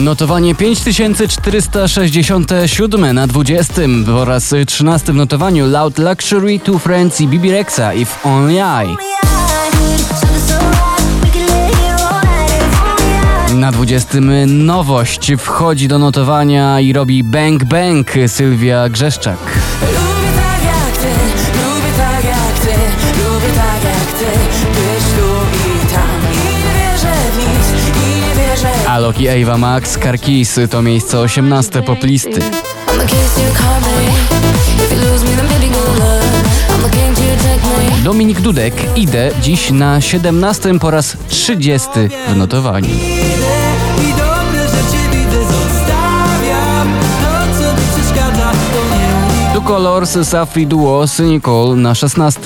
Notowanie 5467 na 20 po raz 13 w notowaniu Loud Luxury, Two Friends i Bibi Rexa If Only I. Na 20 nowość wchodzi do notowania i robi bang bang Sylwia Grzeszczak. Alok i Ava Max Karkis to miejsce 18 poplisty. The the Dominik Dudek idę dziś na 17 po raz 30 w notowaniu. Tu Colors, Safri Duo, Cynical na 16.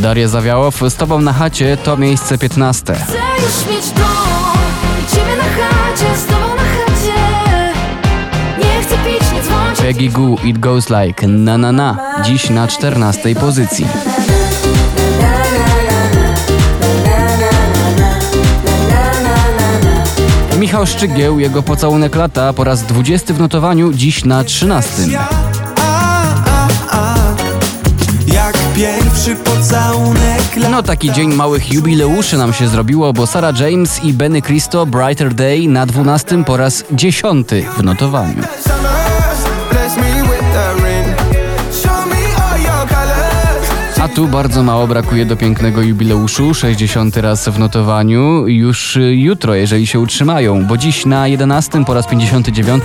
Daria Zawiałow z Tobą na chacie to miejsce 15. Chcę już mieć dom ciebie na chacie, z tobą na chacie. Nie chcę pić, nie dzwonić. Peggy Goo, It Goes Like Na Na Na, dziś na 14 pozycji. Michał Szczygieł, jego pocałunek lata po raz 20 w notowaniu, dziś na 13. pierwszy pocałunek No taki dzień małych jubileuszy nam się zrobiło, bo Sarah James i Benny Cristo Brighter Day na 12 po raz 10 w notowaniu. A tu bardzo mało brakuje do pięknego jubileuszu, 60 raz w notowaniu, już y, jutro, jeżeli się utrzymają, bo dziś na 11 po raz 59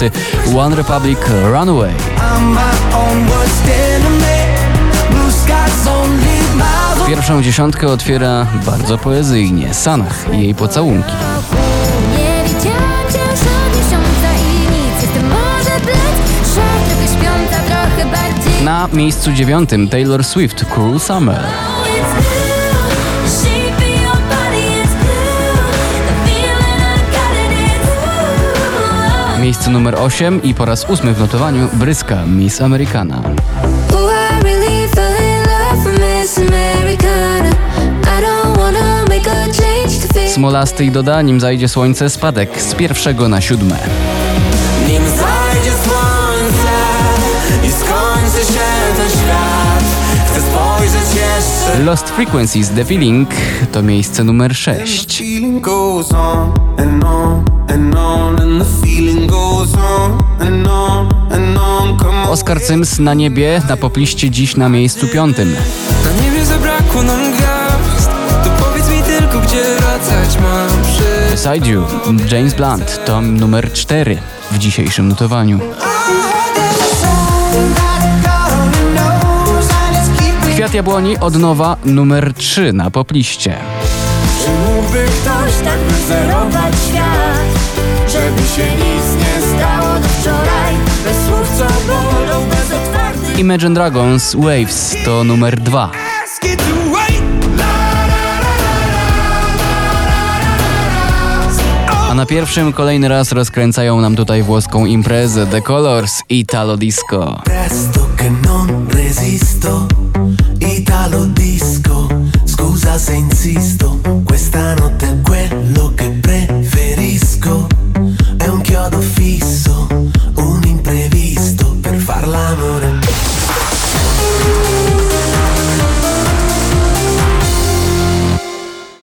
One Republic Runaway. Pierwszą dziesiątkę otwiera bardzo poezyjnie Sanach i jej pocałunki. Na miejscu dziewiątym Taylor Swift Cruel Summer. Miejsce numer 8 i po raz ósmy w notowaniu Bryska Miss Americana. Smolasty i doda, nim zajdzie słońce, spadek z pierwszego na siódme. Nim zajdzie słońce I skończy się ten świat Chcę spojrzeć jeszcze Lost Frequencies The Feeling to miejsce numer 6. feeling goes on and on and on and the feeling goes on and on and Oscar Sims na niebie, na popliście dziś na miejscu piątym. Na niebie zabrakło nam gwiazd To powiedz mi tylko gdzie wracać mam przy Beside You, James Blunt to numer 4 w dzisiejszym notowaniu. Kwiat Jabłoni od nowa numer 3 na popliście. Czy mógłby ktoś tak wyzerować świat Żeby się nic nie stało Imagine Dragons Waves to numer 2. Ask it to wait A na pierwszym kolejny raz rozkręcają nam tutaj włoską imprezę The Colors Italo Disco. Italo disco, scusa se insisto,